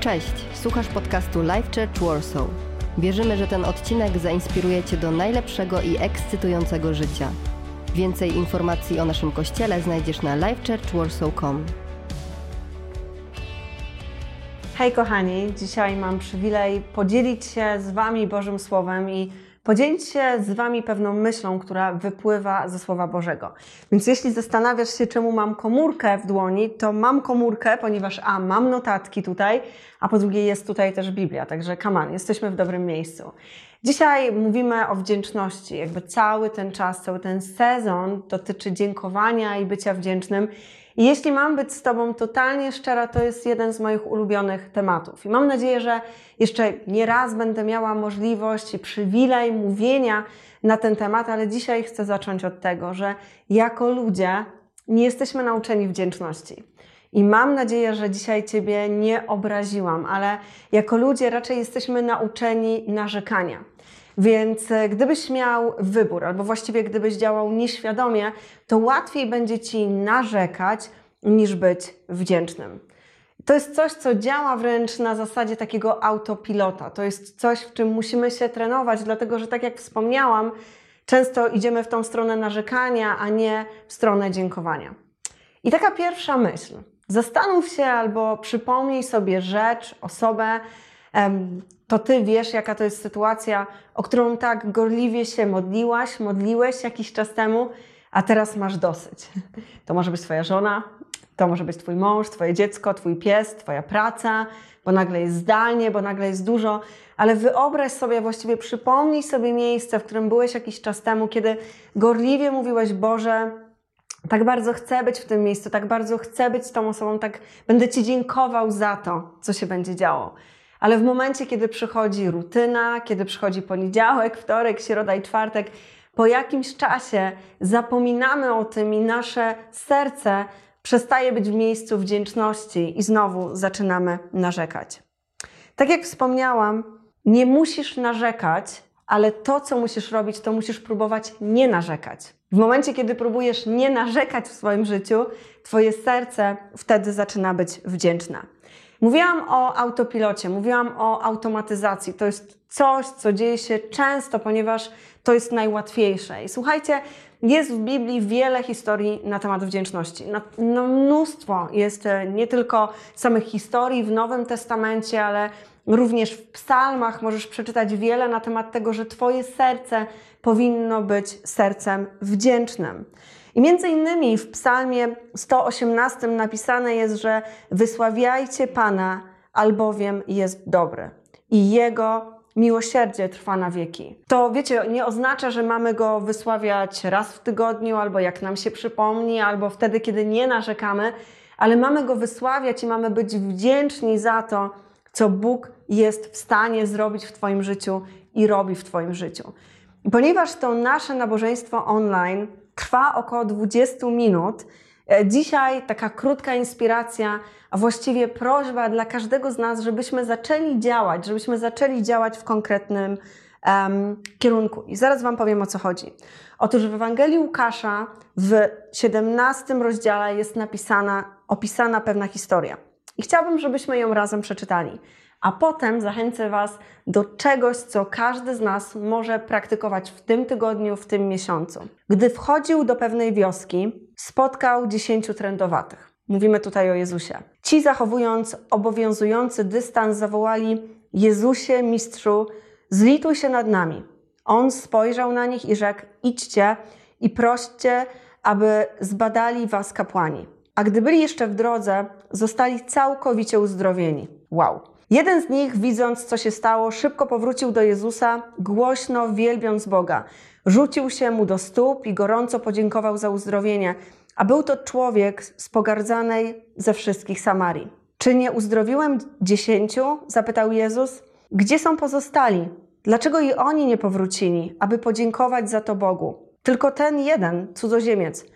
Cześć, słuchasz podcastu Life Church Warsaw. Wierzymy, że ten odcinek zainspiruje Cię do najlepszego i ekscytującego życia. Więcej informacji o naszym kościele znajdziesz na lifechurchwarsaw.com. Hej kochani, dzisiaj mam przywilej podzielić się z Wami Bożym Słowem i podzielić się z Wami pewną myślą, która wypływa ze Słowa Bożego. Więc jeśli zastanawiasz się, czemu mam komórkę w dłoni, to mam komórkę, ponieważ a, mam notatki tutaj, a po drugie jest tutaj też Biblia, także on, jesteśmy w dobrym miejscu. Dzisiaj mówimy o wdzięczności. Jakby cały ten czas, cały ten sezon dotyczy dziękowania i bycia wdzięcznym. I jeśli mam być z Tobą totalnie szczera, to jest jeden z moich ulubionych tematów. I mam nadzieję, że jeszcze nie raz będę miała możliwość i przywilej mówienia na ten temat, ale dzisiaj chcę zacząć od tego, że jako ludzie nie jesteśmy nauczeni wdzięczności. I mam nadzieję, że dzisiaj Ciebie nie obraziłam, ale jako ludzie raczej jesteśmy nauczeni narzekania. Więc e, gdybyś miał wybór, albo właściwie gdybyś działał nieświadomie, to łatwiej będzie ci narzekać niż być wdzięcznym. To jest coś, co działa wręcz na zasadzie takiego autopilota. To jest coś, w czym musimy się trenować, dlatego że, tak jak wspomniałam, często idziemy w tą stronę narzekania, a nie w stronę dziękowania. I taka pierwsza myśl. Zastanów się albo przypomnij sobie rzecz, osobę, to Ty wiesz, jaka to jest sytuacja, o którą tak gorliwie się modliłaś, modliłeś jakiś czas temu, a teraz masz dosyć. To może być Twoja żona, to może być Twój mąż, Twoje dziecko, Twój pies, Twoja praca, bo nagle jest zdalnie, bo nagle jest dużo, ale wyobraź sobie, właściwie przypomnij sobie miejsce, w którym byłeś jakiś czas temu, kiedy gorliwie mówiłeś, Boże, tak bardzo chcę być w tym miejscu, tak bardzo chcę być tą osobą, tak będę Ci dziękował za to, co się będzie działo. Ale w momencie, kiedy przychodzi rutyna, kiedy przychodzi poniedziałek, wtorek, środa i czwartek, po jakimś czasie zapominamy o tym i nasze serce przestaje być w miejscu wdzięczności i znowu zaczynamy narzekać. Tak jak wspomniałam, nie musisz narzekać, ale to, co musisz robić, to musisz próbować nie narzekać. W momencie, kiedy próbujesz nie narzekać w swoim życiu, Twoje serce wtedy zaczyna być wdzięczne. Mówiłam o autopilocie, mówiłam o automatyzacji. To jest coś, co dzieje się często, ponieważ to jest najłatwiejsze. I słuchajcie, jest w Biblii wiele historii na temat wdzięczności. No, mnóstwo jest e, nie tylko samych historii w Nowym Testamencie, ale również w psalmach możesz przeczytać wiele na temat tego, że Twoje serce powinno być sercem wdzięcznym. I między innymi w Psalmie 118 napisane jest, że wysławiajcie Pana, albowiem jest dobry i Jego miłosierdzie trwa na wieki. To wiecie, nie oznacza, że mamy go wysławiać raz w tygodniu, albo jak nam się przypomni, albo wtedy, kiedy nie narzekamy, ale mamy go wysławiać i mamy być wdzięczni za to, co Bóg jest w stanie zrobić w Twoim życiu i robi w Twoim życiu. I ponieważ to nasze nabożeństwo online trwa około 20 minut. E, dzisiaj taka krótka inspiracja, a właściwie prośba dla każdego z nas, żebyśmy zaczęli działać, żebyśmy zaczęli działać w konkretnym um, kierunku. I zaraz Wam powiem o co chodzi. Otóż w Ewangelii Łukasza w 17 rozdziale jest napisana, opisana pewna historia. I chciałabym, żebyśmy ją razem przeczytali a potem zachęcę Was do czegoś, co każdy z nas może praktykować w tym tygodniu, w tym miesiącu. Gdy wchodził do pewnej wioski, spotkał dziesięciu trędowatych. Mówimy tutaj o Jezusie. Ci, zachowując obowiązujący dystans, zawołali: Jezusie, mistrzu, zlituj się nad nami. On spojrzał na nich i rzekł: Idźcie i proście, aby zbadali was kapłani. A gdy byli jeszcze w drodze, zostali całkowicie uzdrowieni. Wow! Jeden z nich, widząc, co się stało, szybko powrócił do Jezusa, głośno wielbiąc Boga. Rzucił się mu do stóp i gorąco podziękował za uzdrowienie. A był to człowiek z pogardzanej ze wszystkich Samarii. Czy nie uzdrowiłem dziesięciu? zapytał Jezus. Gdzie są pozostali? Dlaczego i oni nie powrócili, aby podziękować za to Bogu? Tylko ten jeden, cudzoziemiec.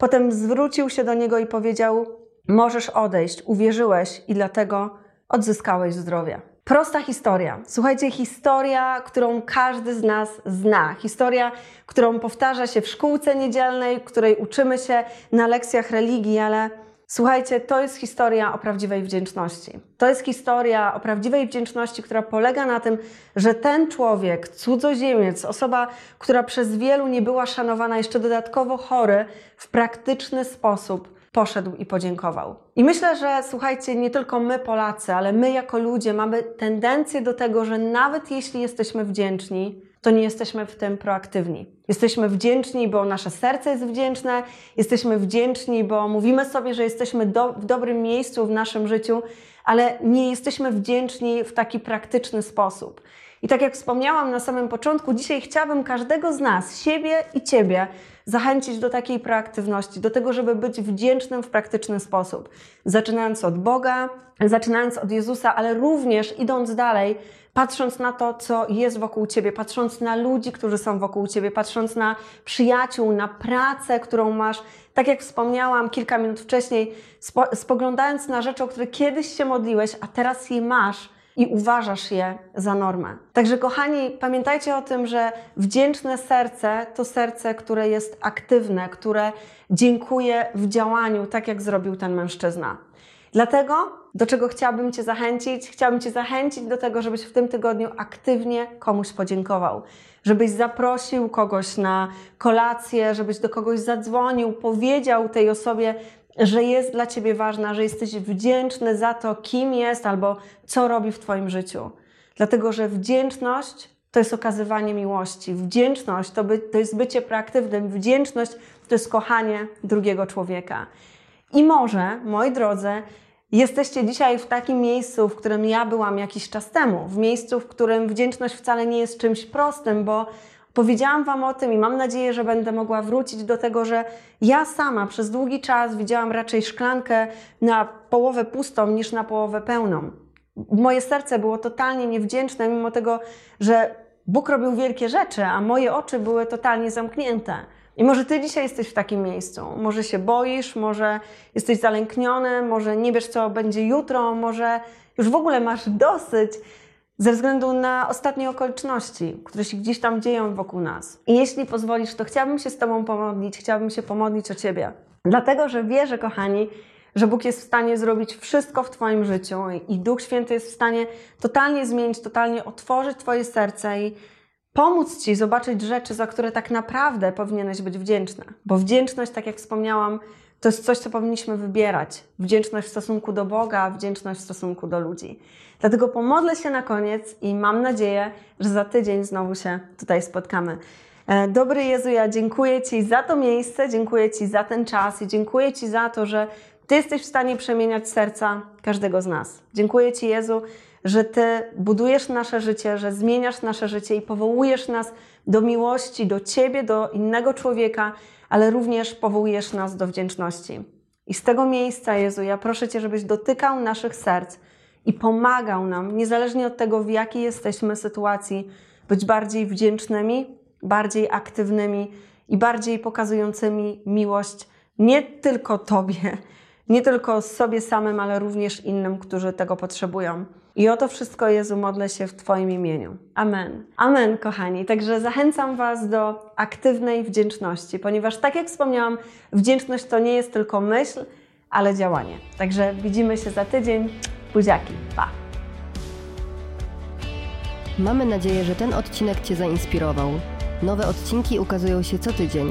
Potem zwrócił się do niego i powiedział: Możesz odejść, uwierzyłeś i dlatego odzyskałeś zdrowie. Prosta historia. Słuchajcie, historia, którą każdy z nas zna. Historia, którą powtarza się w szkółce niedzielnej, której uczymy się na lekcjach religii, ale Słuchajcie, to jest historia o prawdziwej wdzięczności. To jest historia o prawdziwej wdzięczności, która polega na tym, że ten człowiek, cudzoziemiec, osoba, która przez wielu nie była szanowana, jeszcze dodatkowo chory, w praktyczny sposób poszedł i podziękował. I myślę, że słuchajcie, nie tylko my Polacy, ale my jako ludzie mamy tendencję do tego, że nawet jeśli jesteśmy wdzięczni, to nie jesteśmy w tym proaktywni. Jesteśmy wdzięczni, bo nasze serce jest wdzięczne, jesteśmy wdzięczni, bo mówimy sobie, że jesteśmy do, w dobrym miejscu w naszym życiu, ale nie jesteśmy wdzięczni w taki praktyczny sposób. I tak jak wspomniałam na samym początku, dzisiaj chciałabym każdego z nas, siebie i ciebie, zachęcić do takiej proaktywności, do tego, żeby być wdzięcznym w praktyczny sposób. Zaczynając od Boga, zaczynając od Jezusa, ale również idąc dalej, patrząc na to, co jest wokół ciebie, patrząc na ludzi, którzy są wokół ciebie, patrząc na przyjaciół, na pracę, którą masz. Tak jak wspomniałam kilka minut wcześniej, spo, spoglądając na rzeczy, o które kiedyś się modliłeś, a teraz je masz i uważasz je za normę. Także, kochani, pamiętajcie o tym, że wdzięczne serce to serce, które jest aktywne, które dziękuje w działaniu, tak jak zrobił ten mężczyzna. Dlatego, do czego chciałabym Cię zachęcić? Chciałabym Cię zachęcić do tego, żebyś w tym tygodniu aktywnie komuś podziękował. Żebyś zaprosił kogoś na kolację, żebyś do kogoś zadzwonił, powiedział tej osobie, że jest dla Ciebie ważna, że jesteś wdzięczny za to, kim jest albo co robi w Twoim życiu. Dlatego, że wdzięczność to jest okazywanie miłości. Wdzięczność to, by, to jest bycie proaktywnym. Wdzięczność to jest kochanie drugiego człowieka. I może, moi drodzy, jesteście dzisiaj w takim miejscu, w którym ja byłam jakiś czas temu. W miejscu, w którym wdzięczność wcale nie jest czymś prostym, bo Powiedziałam Wam o tym i mam nadzieję, że będę mogła wrócić do tego, że ja sama przez długi czas widziałam raczej szklankę na połowę pustą niż na połowę pełną. Moje serce było totalnie niewdzięczne, mimo tego, że Bóg robił wielkie rzeczy, a moje oczy były totalnie zamknięte. I może Ty dzisiaj jesteś w takim miejscu. Może się boisz, może jesteś zalękniony, może nie wiesz, co będzie jutro, może już w ogóle masz dosyć ze względu na ostatnie okoliczności, które się gdzieś tam dzieją wokół nas. I jeśli pozwolisz, to chciałabym się z Tobą pomodlić, chciałabym się pomodlić o Ciebie. Dlatego, że wierzę, kochani, że Bóg jest w stanie zrobić wszystko w Twoim życiu i Duch Święty jest w stanie totalnie zmienić, totalnie otworzyć Twoje serce i pomóc Ci zobaczyć rzeczy, za które tak naprawdę powinieneś być wdzięczna. Bo wdzięczność, tak jak wspomniałam, to jest coś, co powinniśmy wybierać. Wdzięczność w stosunku do Boga, wdzięczność w stosunku do ludzi. Dlatego pomodlę się na koniec i mam nadzieję, że za tydzień znowu się tutaj spotkamy. E, dobry Jezu, ja dziękuję Ci za to miejsce, dziękuję Ci za ten czas i dziękuję Ci za to, że Ty jesteś w stanie przemieniać serca każdego z nas. Dziękuję Ci, Jezu, że Ty budujesz nasze życie, że zmieniasz nasze życie i powołujesz nas do miłości, do Ciebie, do innego człowieka, ale również powołujesz nas do wdzięczności. I z tego miejsca, Jezu, ja proszę Cię, żebyś dotykał naszych serc i pomagał nam, niezależnie od tego, w jakiej jesteśmy sytuacji, być bardziej wdzięcznymi, bardziej aktywnymi i bardziej pokazującymi miłość nie tylko Tobie, nie tylko sobie samym, ale również innym, którzy tego potrzebują. I o to wszystko, Jezu, modlę się w Twoim imieniu. Amen. Amen, kochani. Także zachęcam Was do aktywnej wdzięczności, ponieważ, tak jak wspomniałam, wdzięczność to nie jest tylko myśl, ale działanie. Także widzimy się za tydzień. Buziaki. Pa! Mamy nadzieję, że ten odcinek Cię zainspirował. Nowe odcinki ukazują się co tydzień.